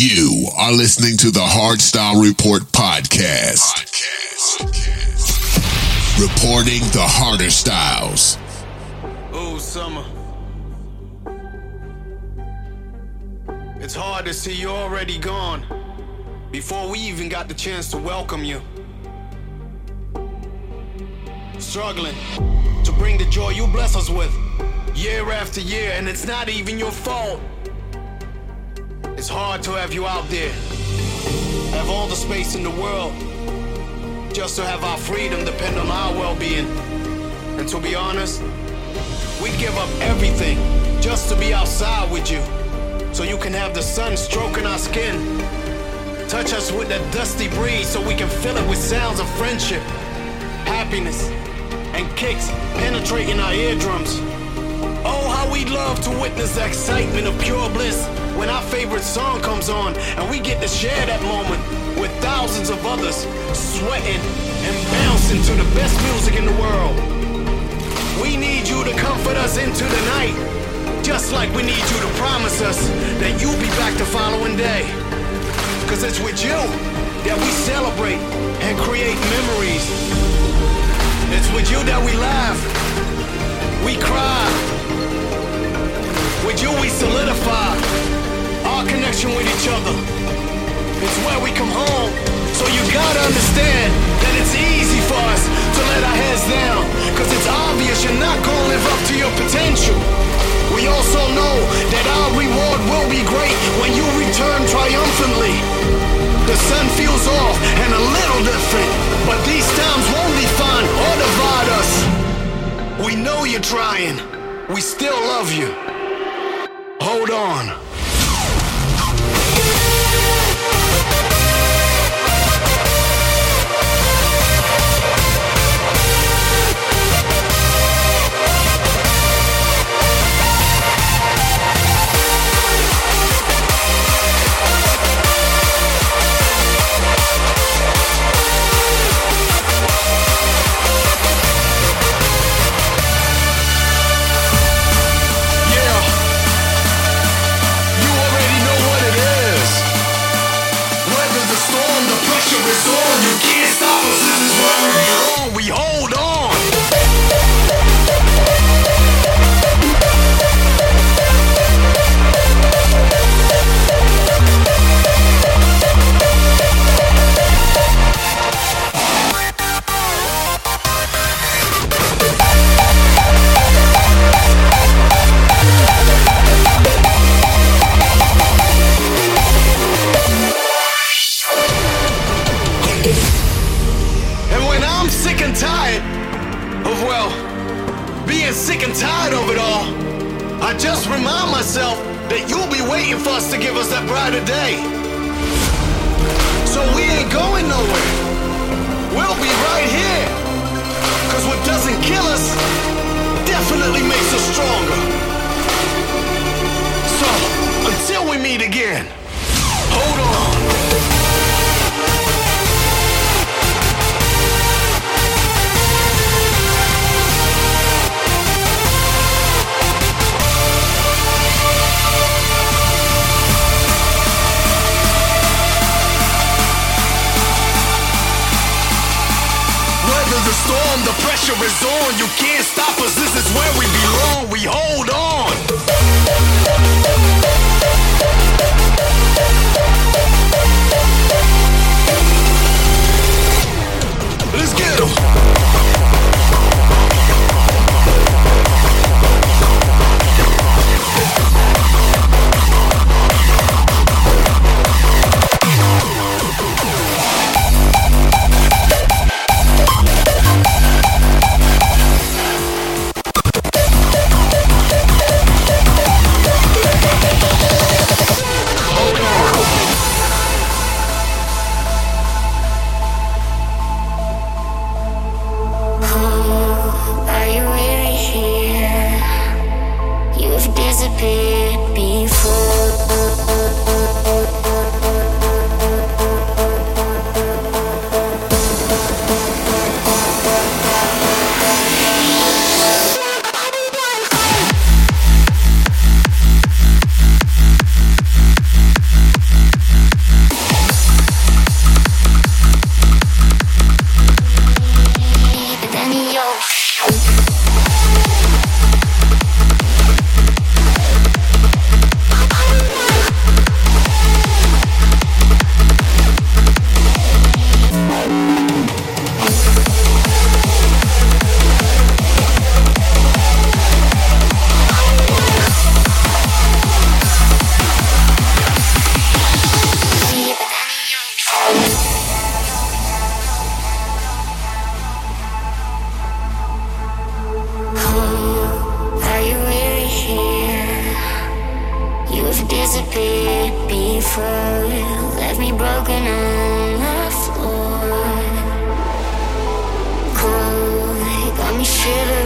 You are listening to the Hardstyle Report podcast. Reporting the harder styles. Oh, summer. It's hard to see you already gone before we even got the chance to welcome you. Struggling to bring the joy you bless us with year after year, and it's not even your fault. It's hard to have you out there, have all the space in the world, just to have our freedom depend on our well being. And to be honest, we give up everything just to be outside with you, so you can have the sun stroking our skin. Touch us with that dusty breeze so we can fill it with sounds of friendship, happiness, and kicks penetrating our eardrums. We love to witness the excitement of pure bliss when our favorite song comes on and we get to share that moment with thousands of others sweating and bouncing to the best music in the world. We need you to comfort us into the night, just like we need you to promise us that you'll be back the following day. Cause it's with you that we celebrate and create memories. It's with you that we laugh, we cry. With you we solidify our connection with each other. It's where we come home. So you gotta understand that it's easy for us to let our heads down. Cause it's obvious you're not gonna live up to your potential. We also know that our reward will be great when you return triumphantly. The sun feels off and a little different, but these times won't define or divide us. We know you're trying. We still love you. Hold on. before you left me broken on the floor. Cold, shivering.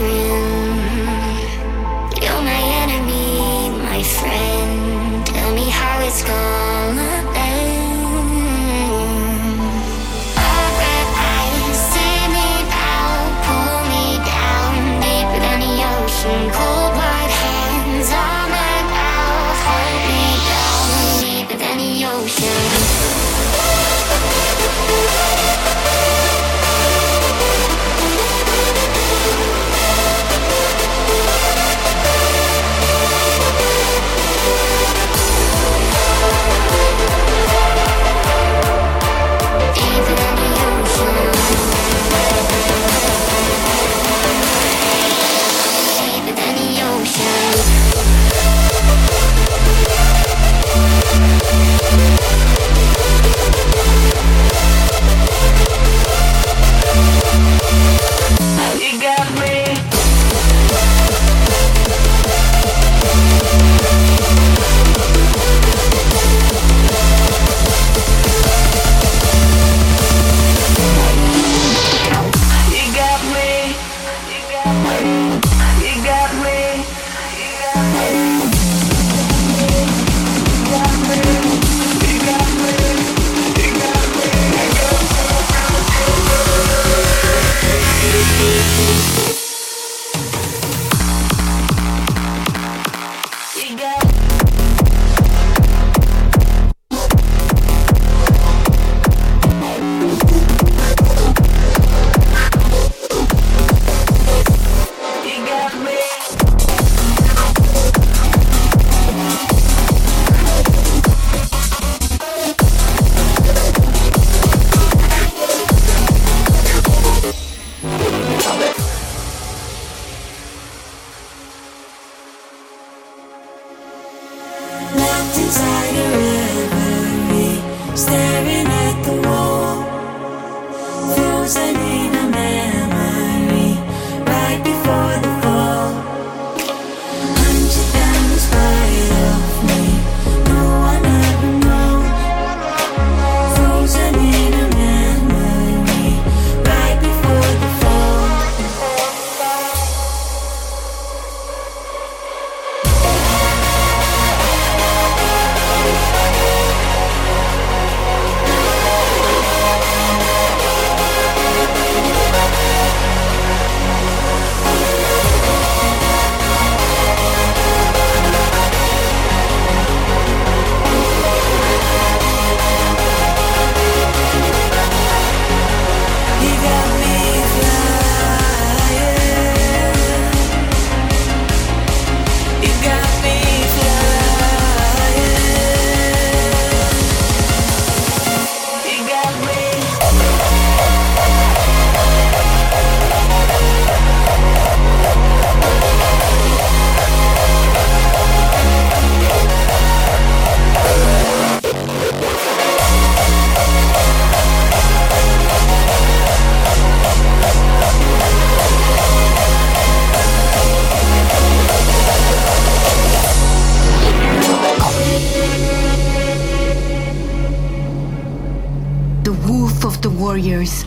warriors.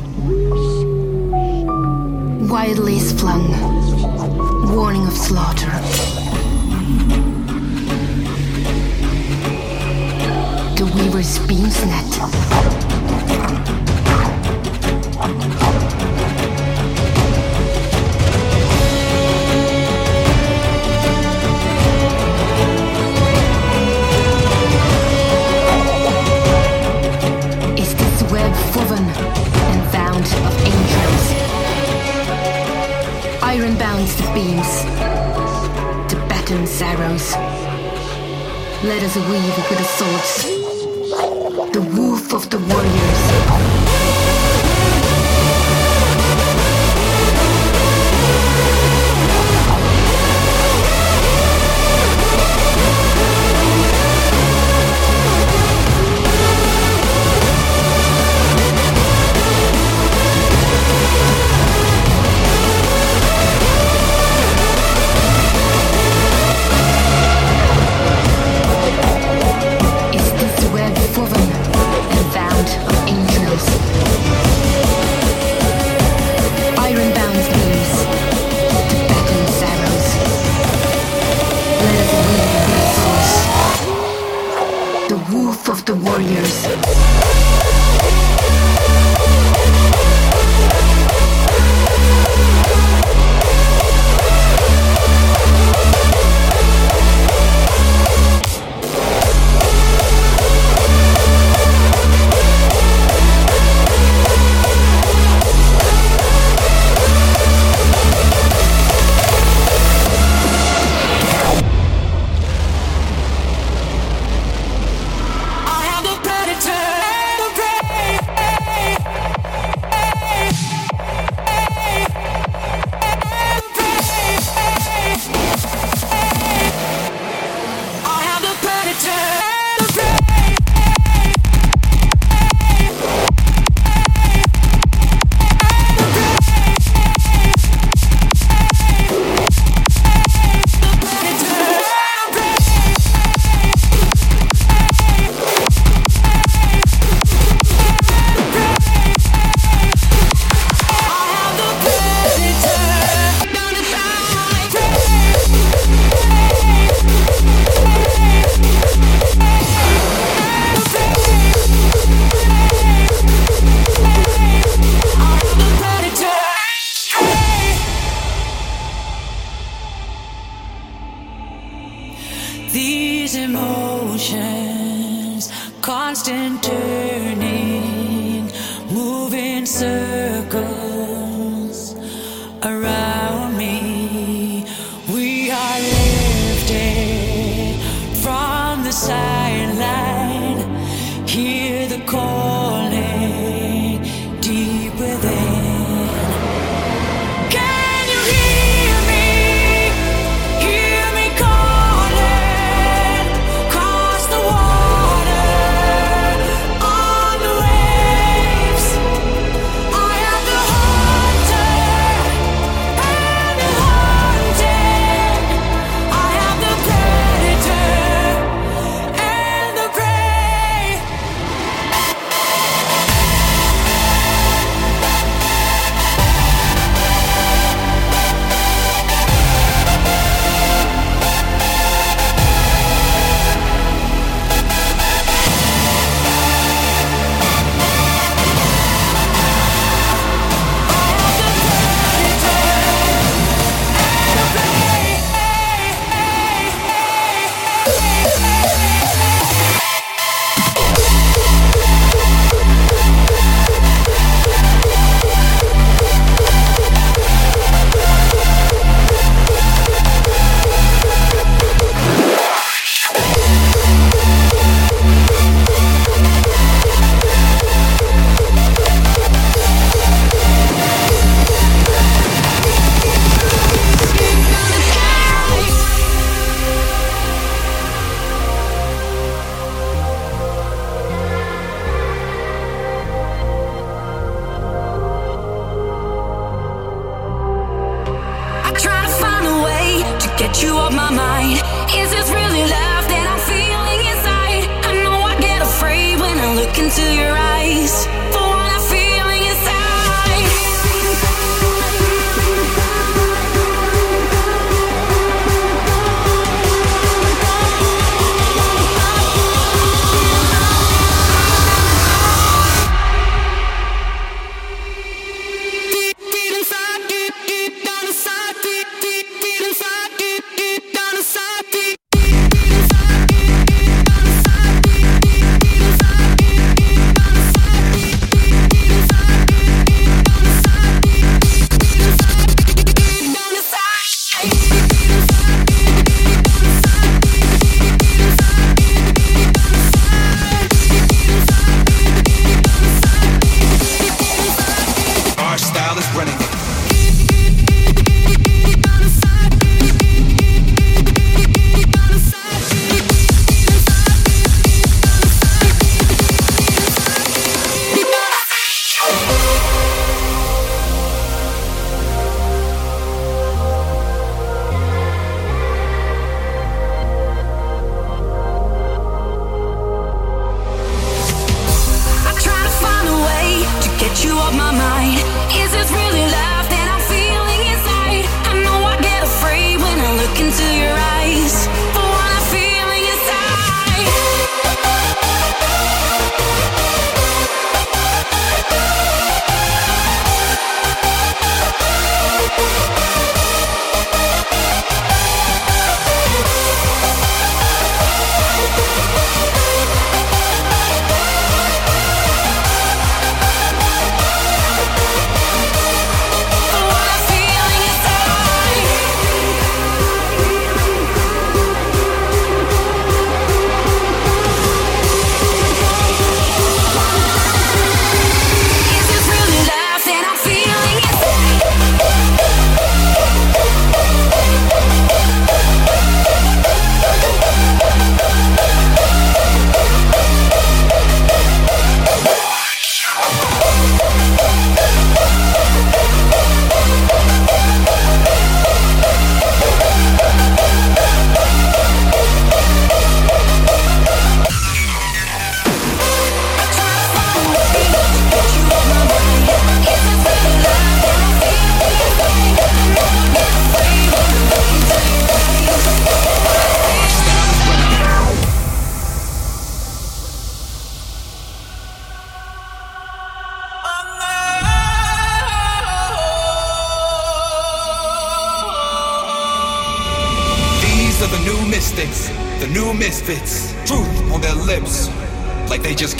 wildly is flung, warning of slaughter. The weaver's beam's net. beams, to arrows. Let us weave with the swords, the woof of the warriors.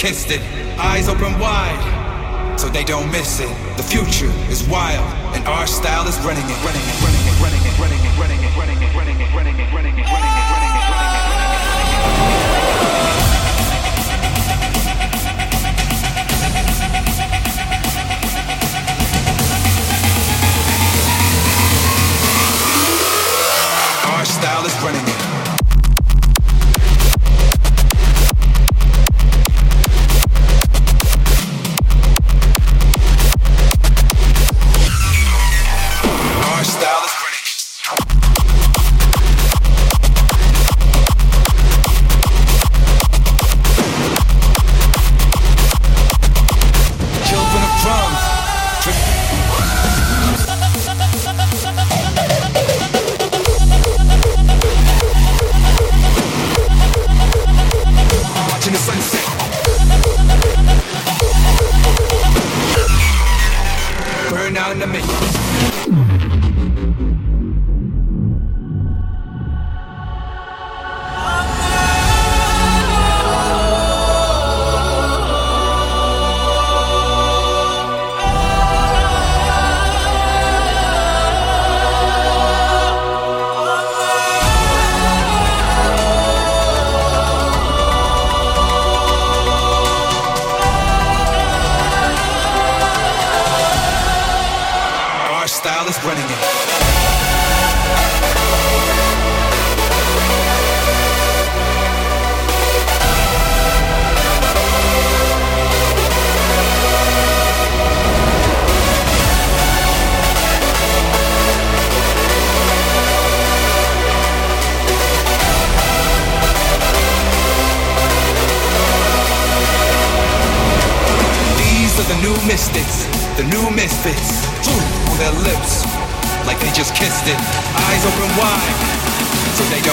Kissed it. Eyes open wide, so they don't miss it. The future is wild, and our style is running it, running it, running it, running it, running it, running it, running it, running it, running it, running it, running it, running it, Our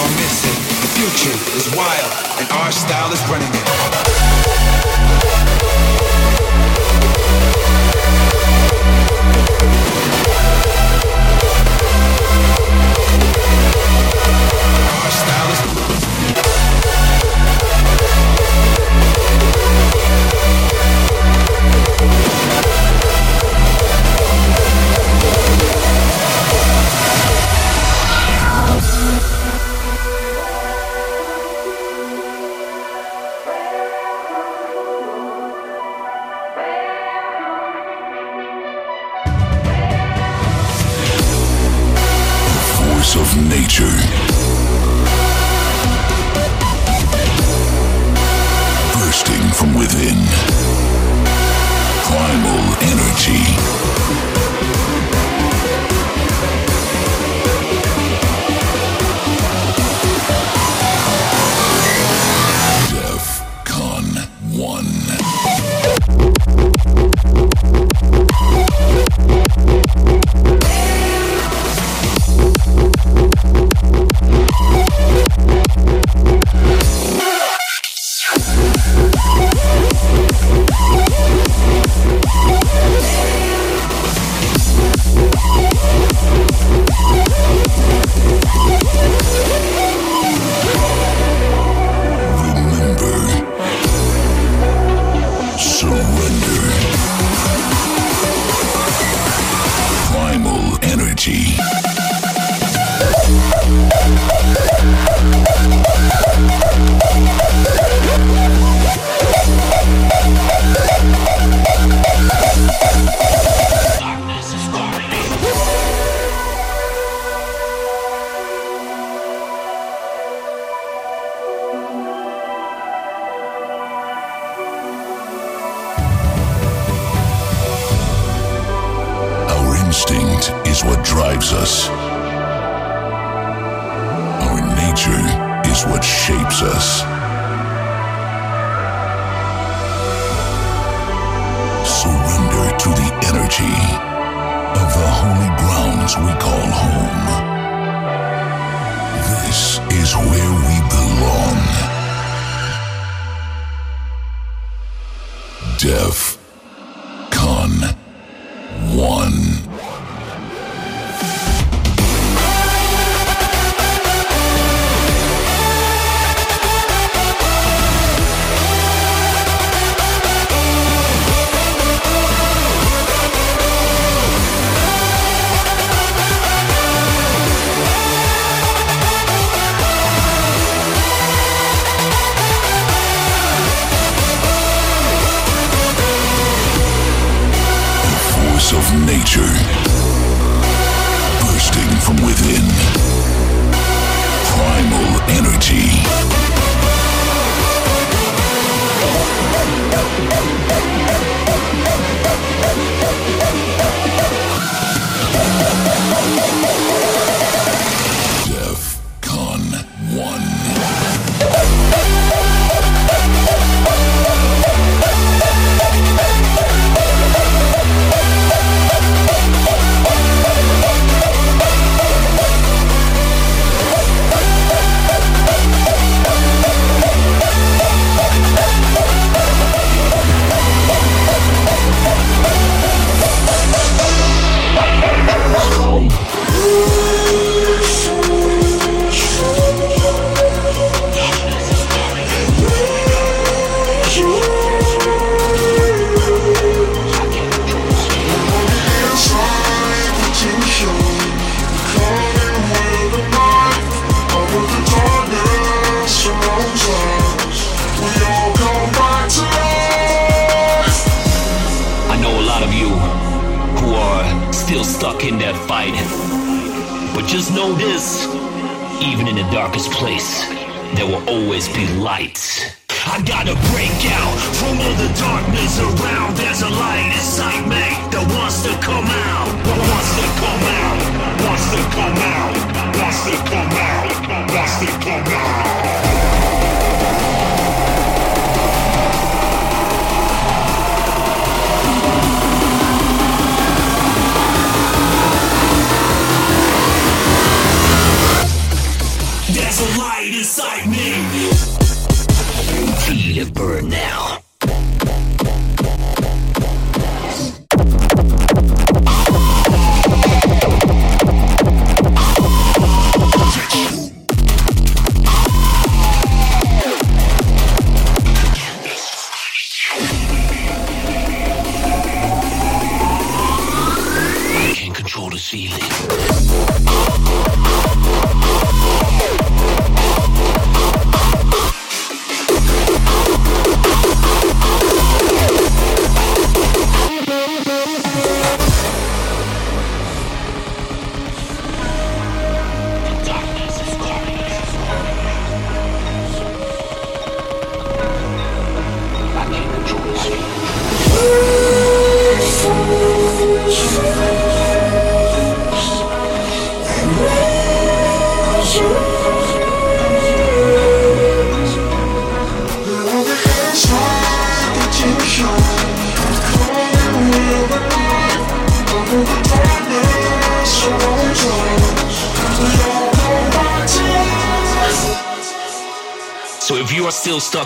The future is wild, and our style is running it.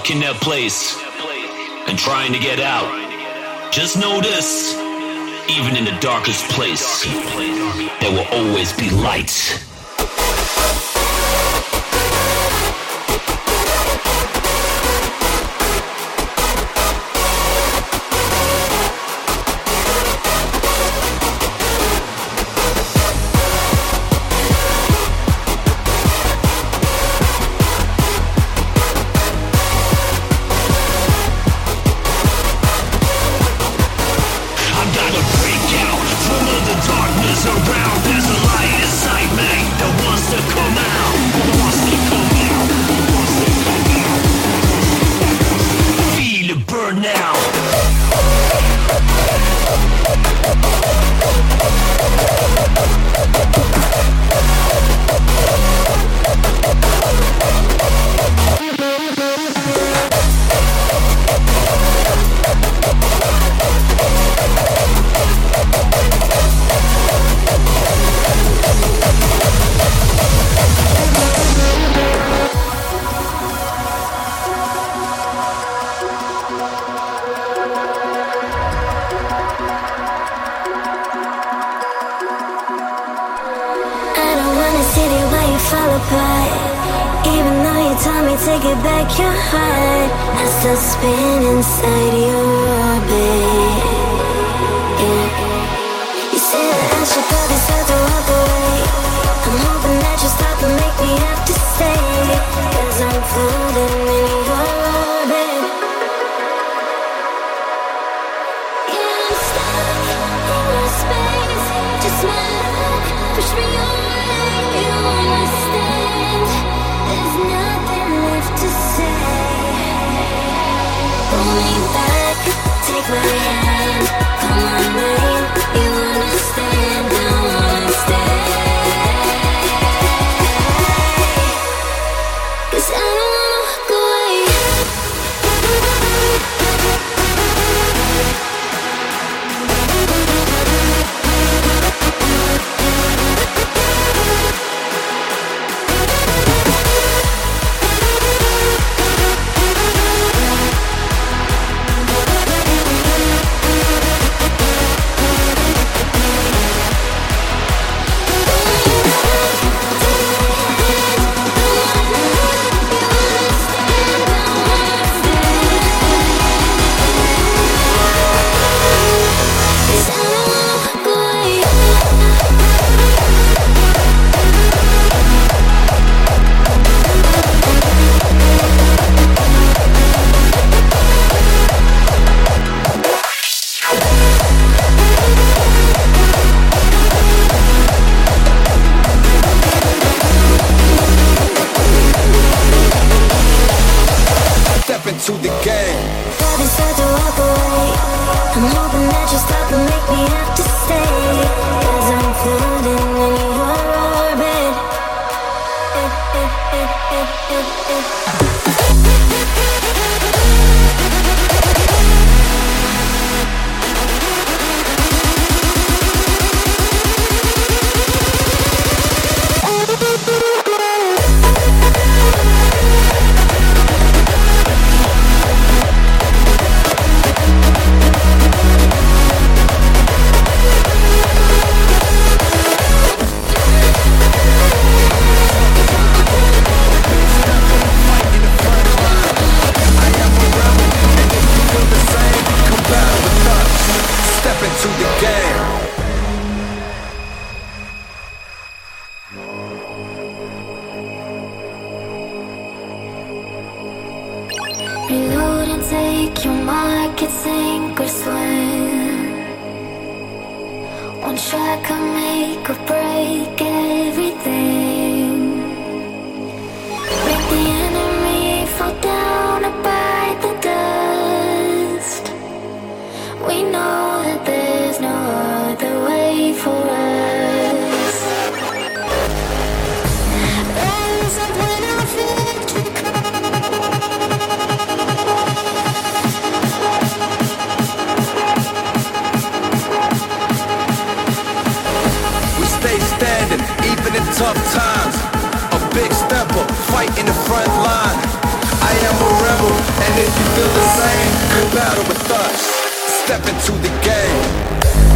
In that place and trying to get out. Just know this even in the darkest place, there will always be light. fight in the front line. I am a rebel, and if you feel the same, come battle with us. Step into the game.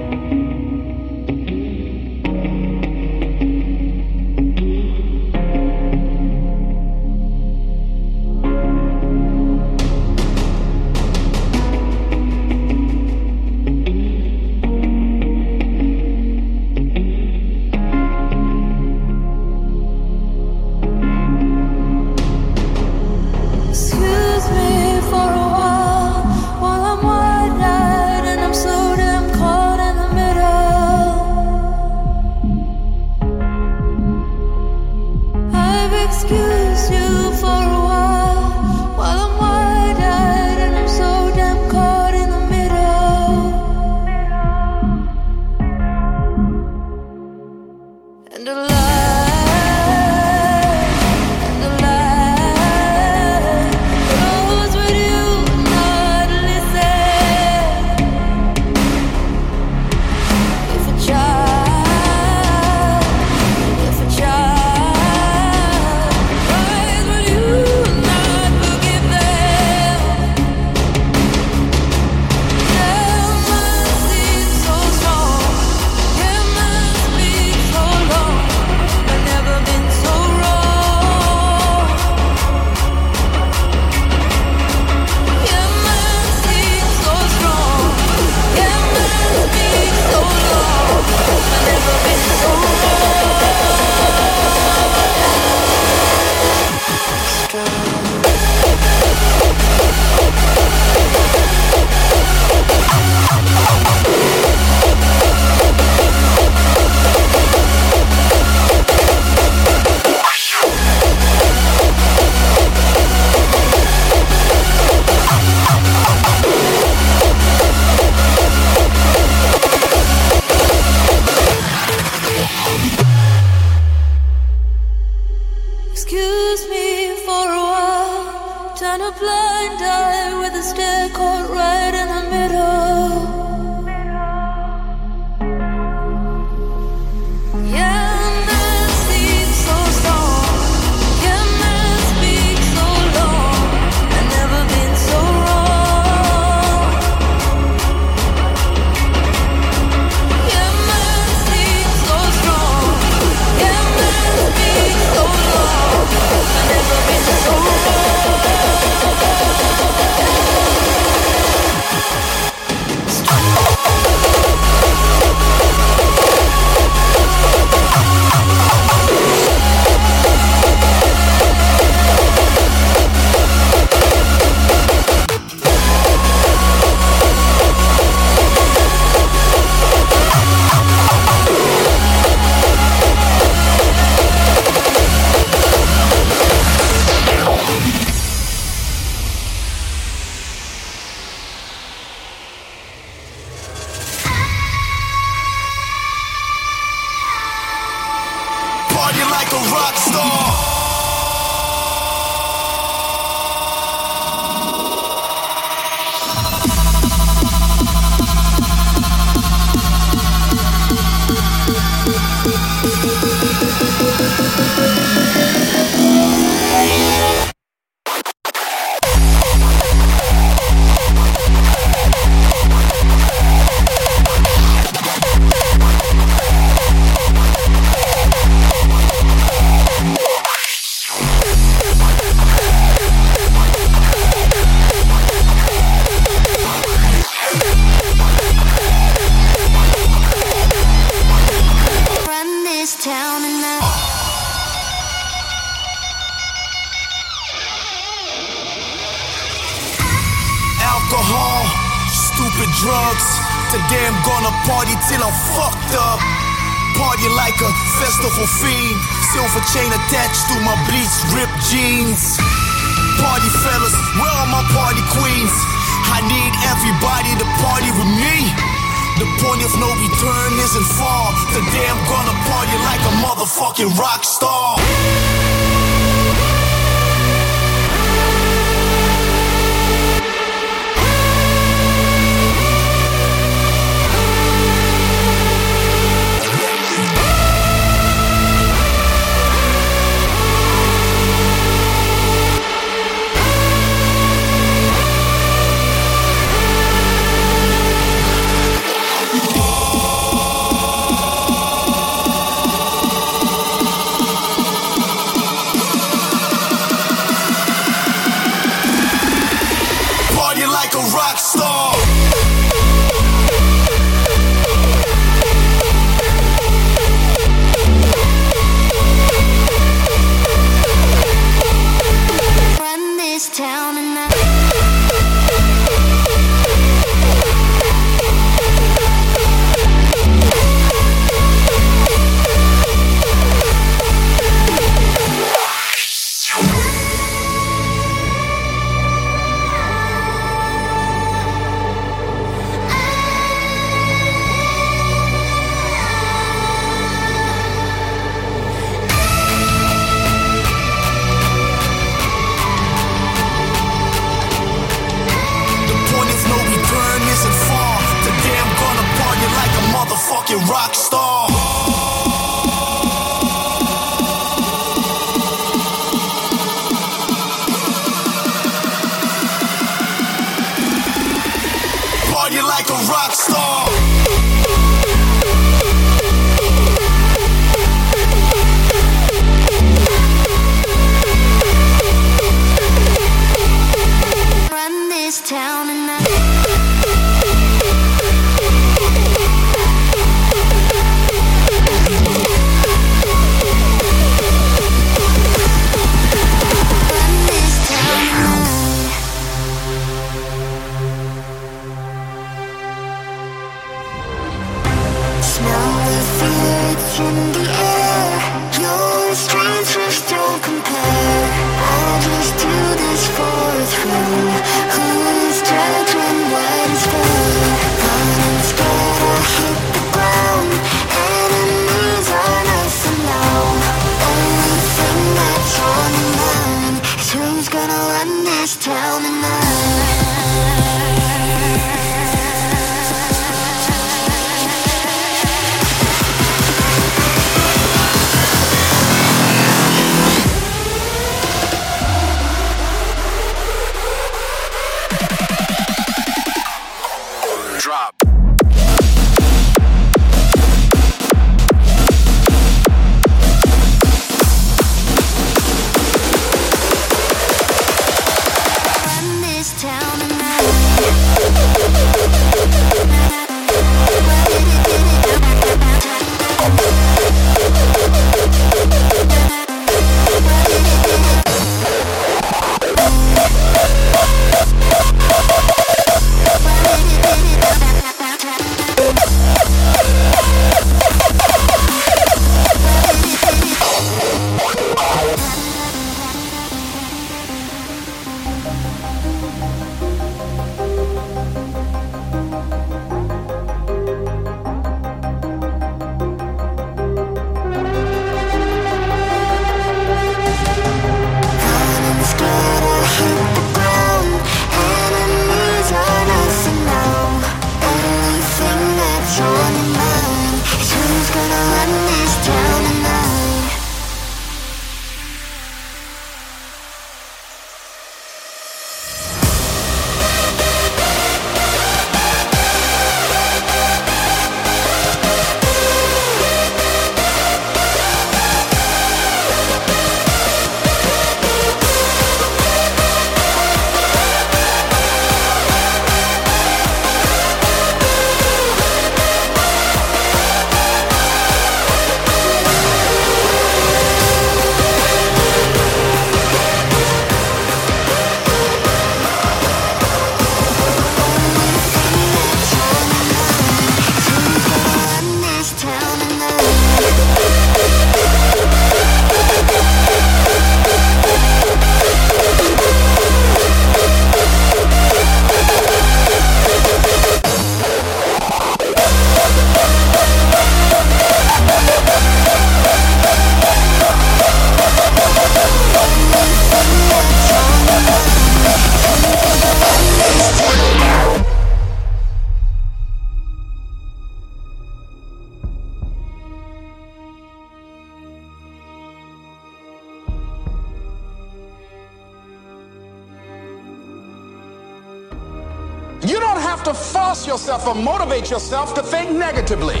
Motivate yourself to think negatively,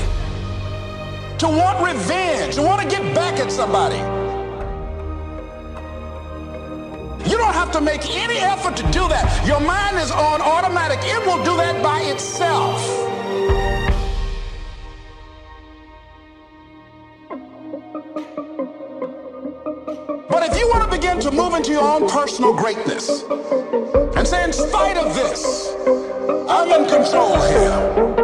to want revenge, to want to get back at somebody. You don't have to make any effort to do that. Your mind is on automatic, it will do that by itself. But if you want to begin to move into your own personal greatness and say, in spite of this, I'm in control here.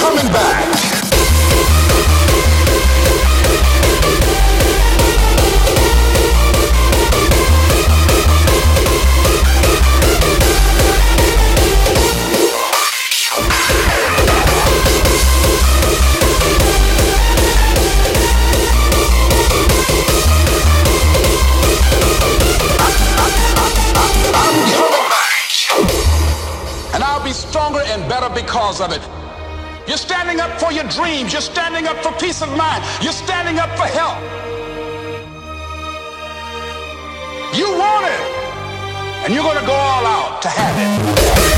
because your dreams. You're standing up for peace of mind. You're standing up for help. You want it, and you're going to go all out to have it.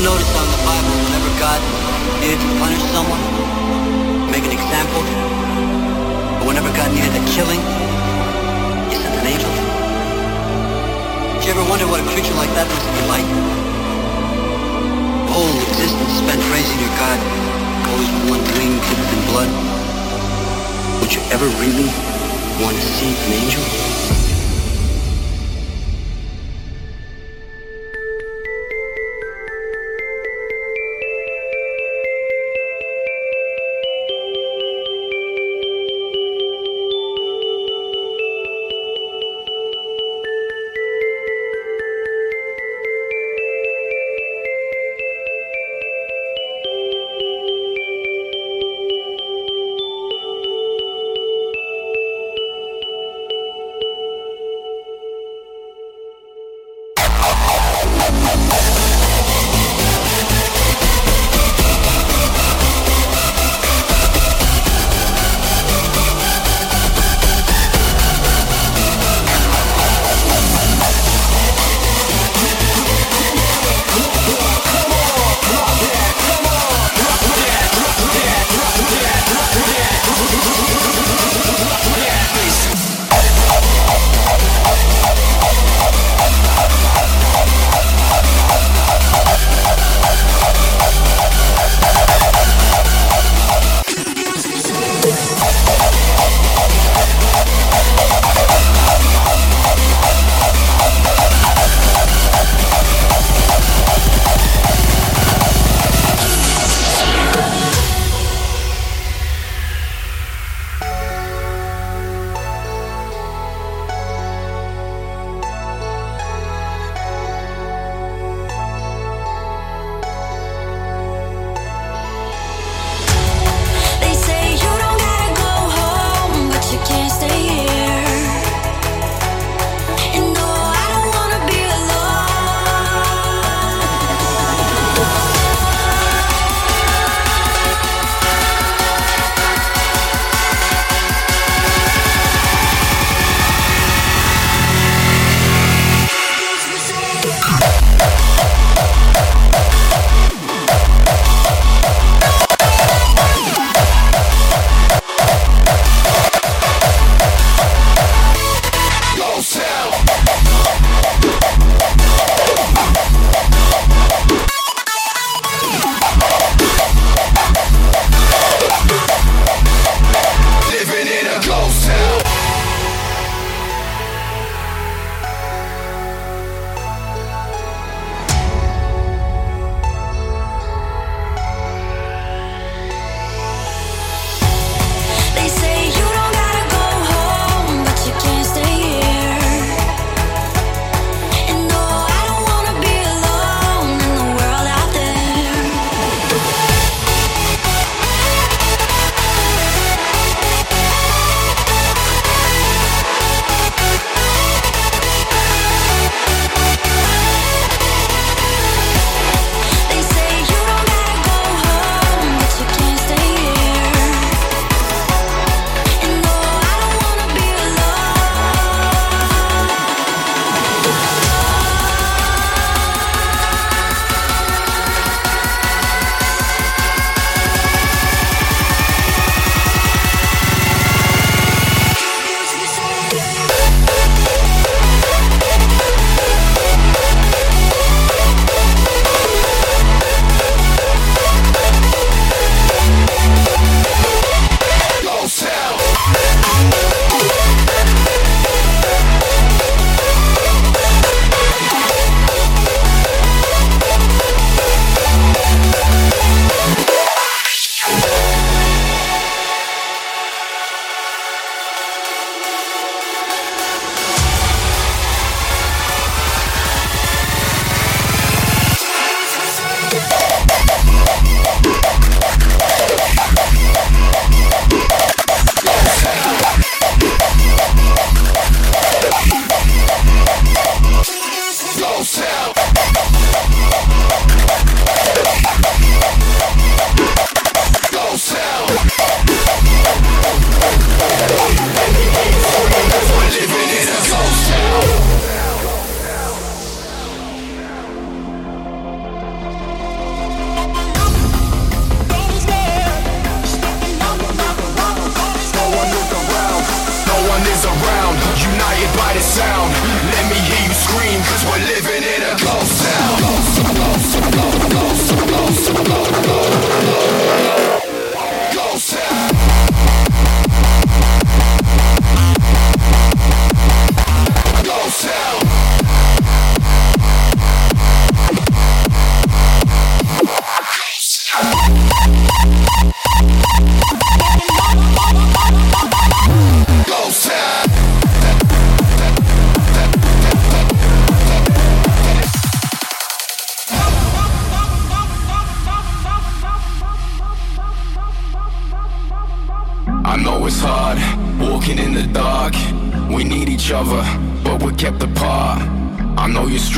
ever noticed on the Bible whenever God needed to punish someone, make an example, or whenever God needed a killing, he sent an angel? Did you ever wonder what a creature like that must be like? The whole existence spent praising your God goes one wing dipped in blood. Would you ever really want to see an angel?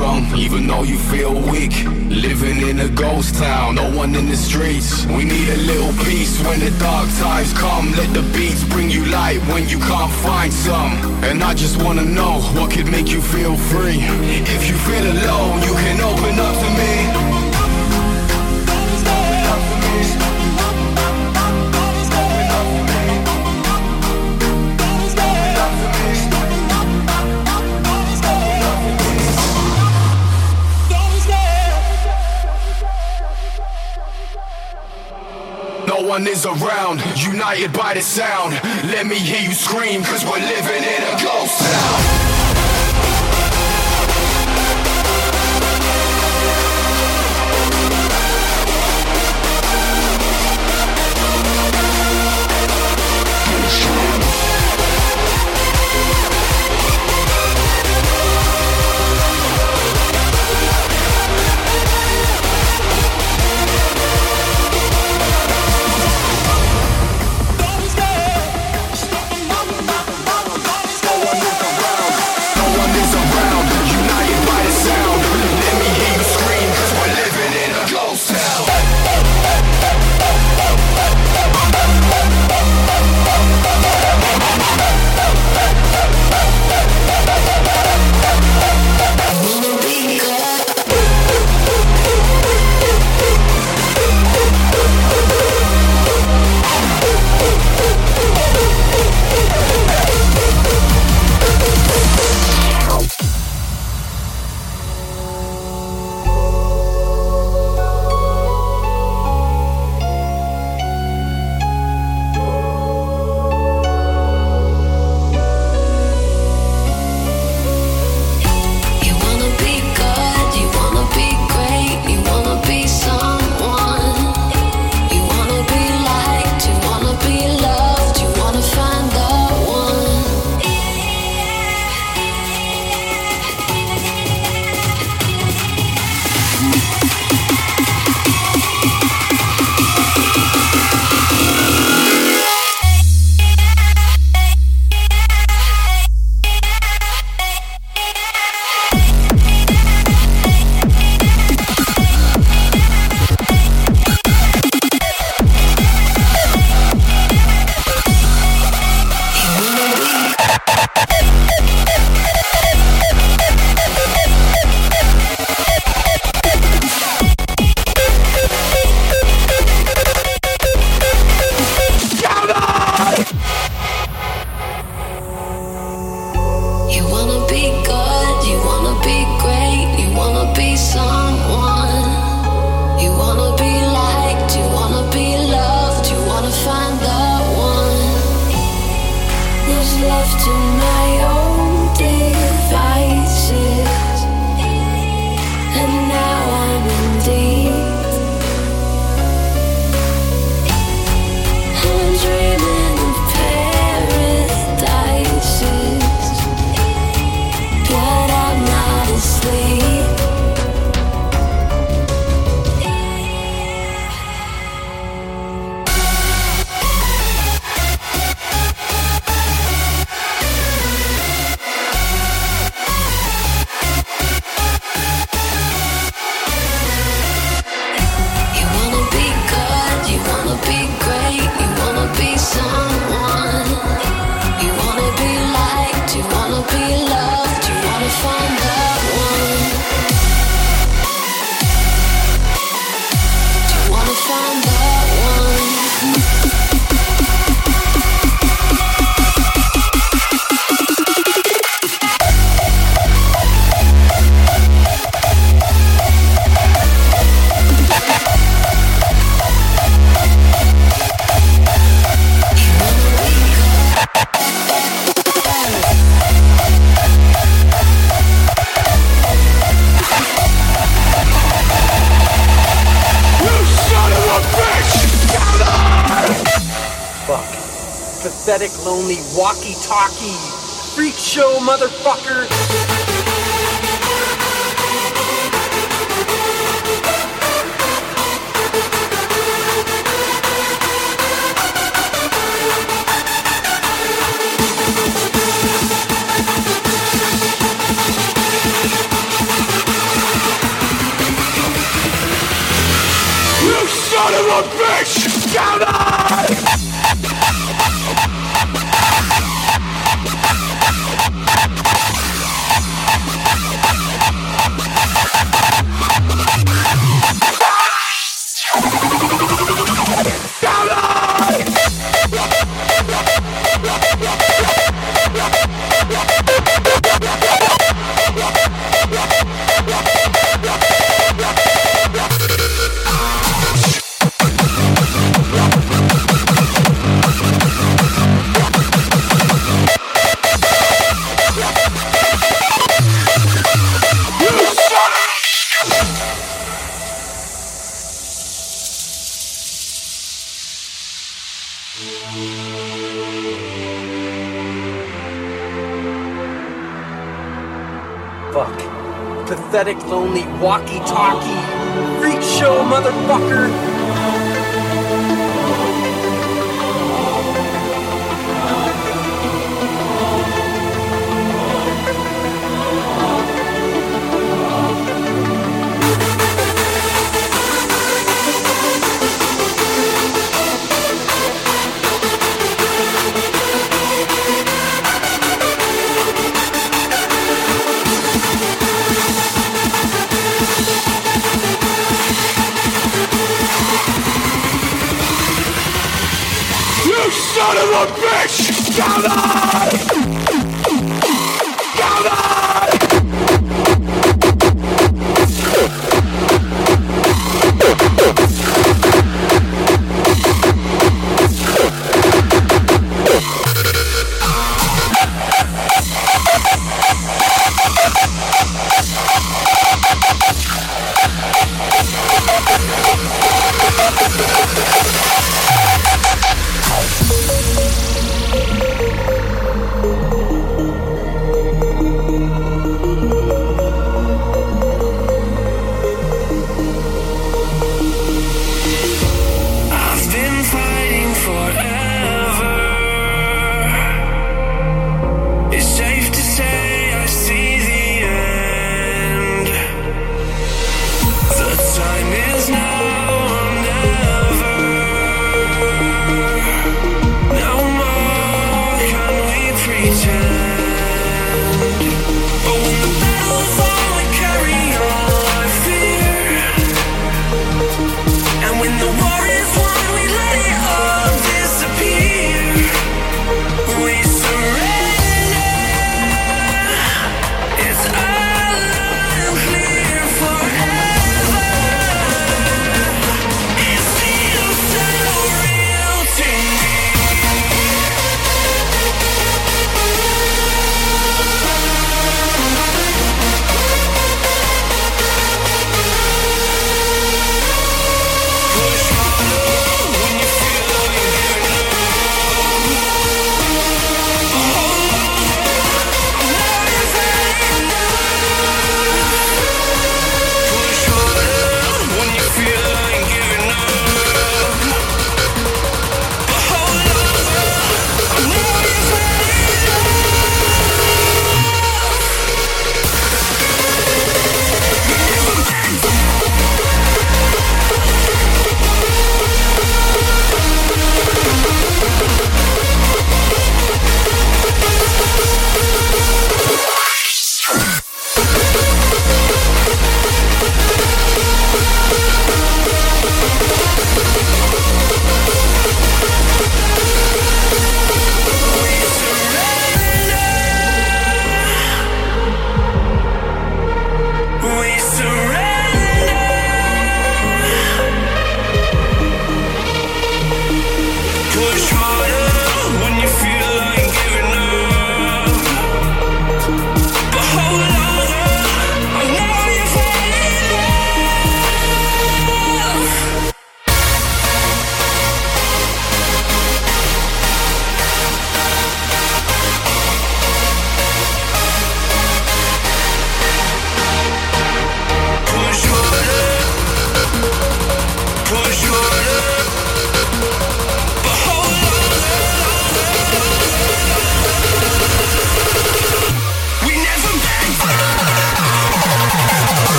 strong, even though you feel weak. Living in a ghost town, no one in the streets. We need a little peace when the dark times come. Let the beats bring you light when you can't find some. And I just wanna know what could make you feel free. If you feel alone, you can open up to me. one is around, united by the sound. Let me hear you scream, cause we're living in a ghost town. Walkie talkie, freak show motherfucker.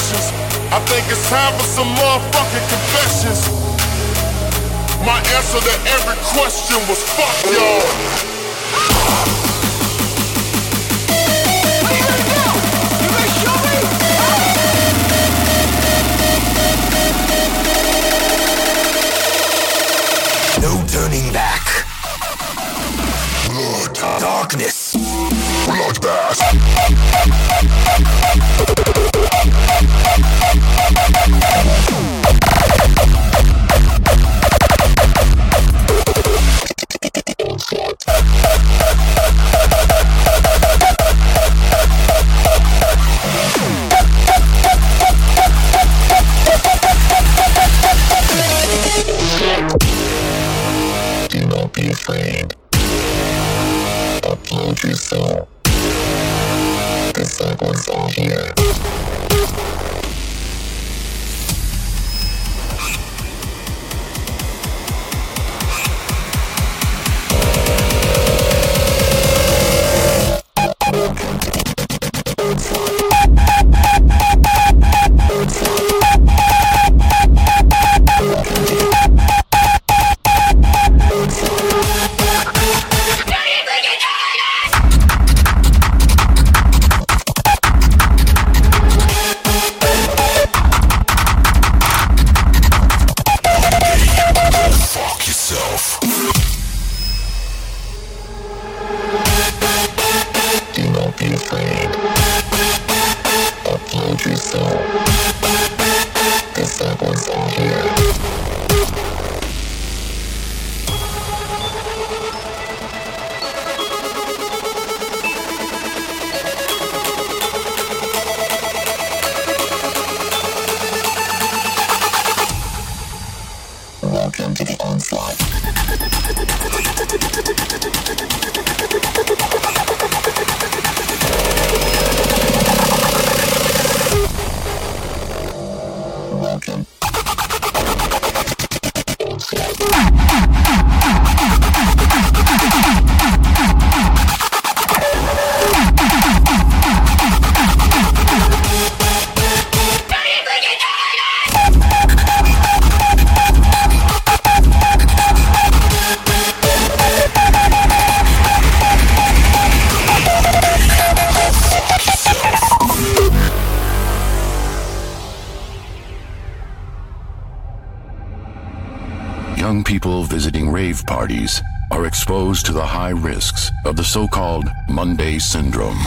sessions. I think it's time for some motherfucking confessions. My answer to every question was fuck y'all. No turning back. Blood. Darkness. Bloodbath. Parties are exposed to the high risks of the so-called Monday Syndrome.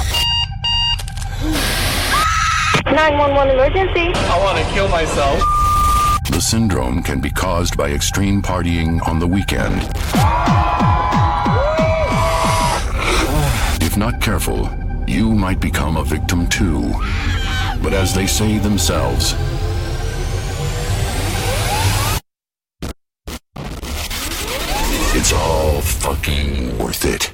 911 emergency. I want to kill myself. The syndrome can be caused by extreme partying on the weekend. If not careful, you might become a victim too. But as they say themselves, all fucking worth it.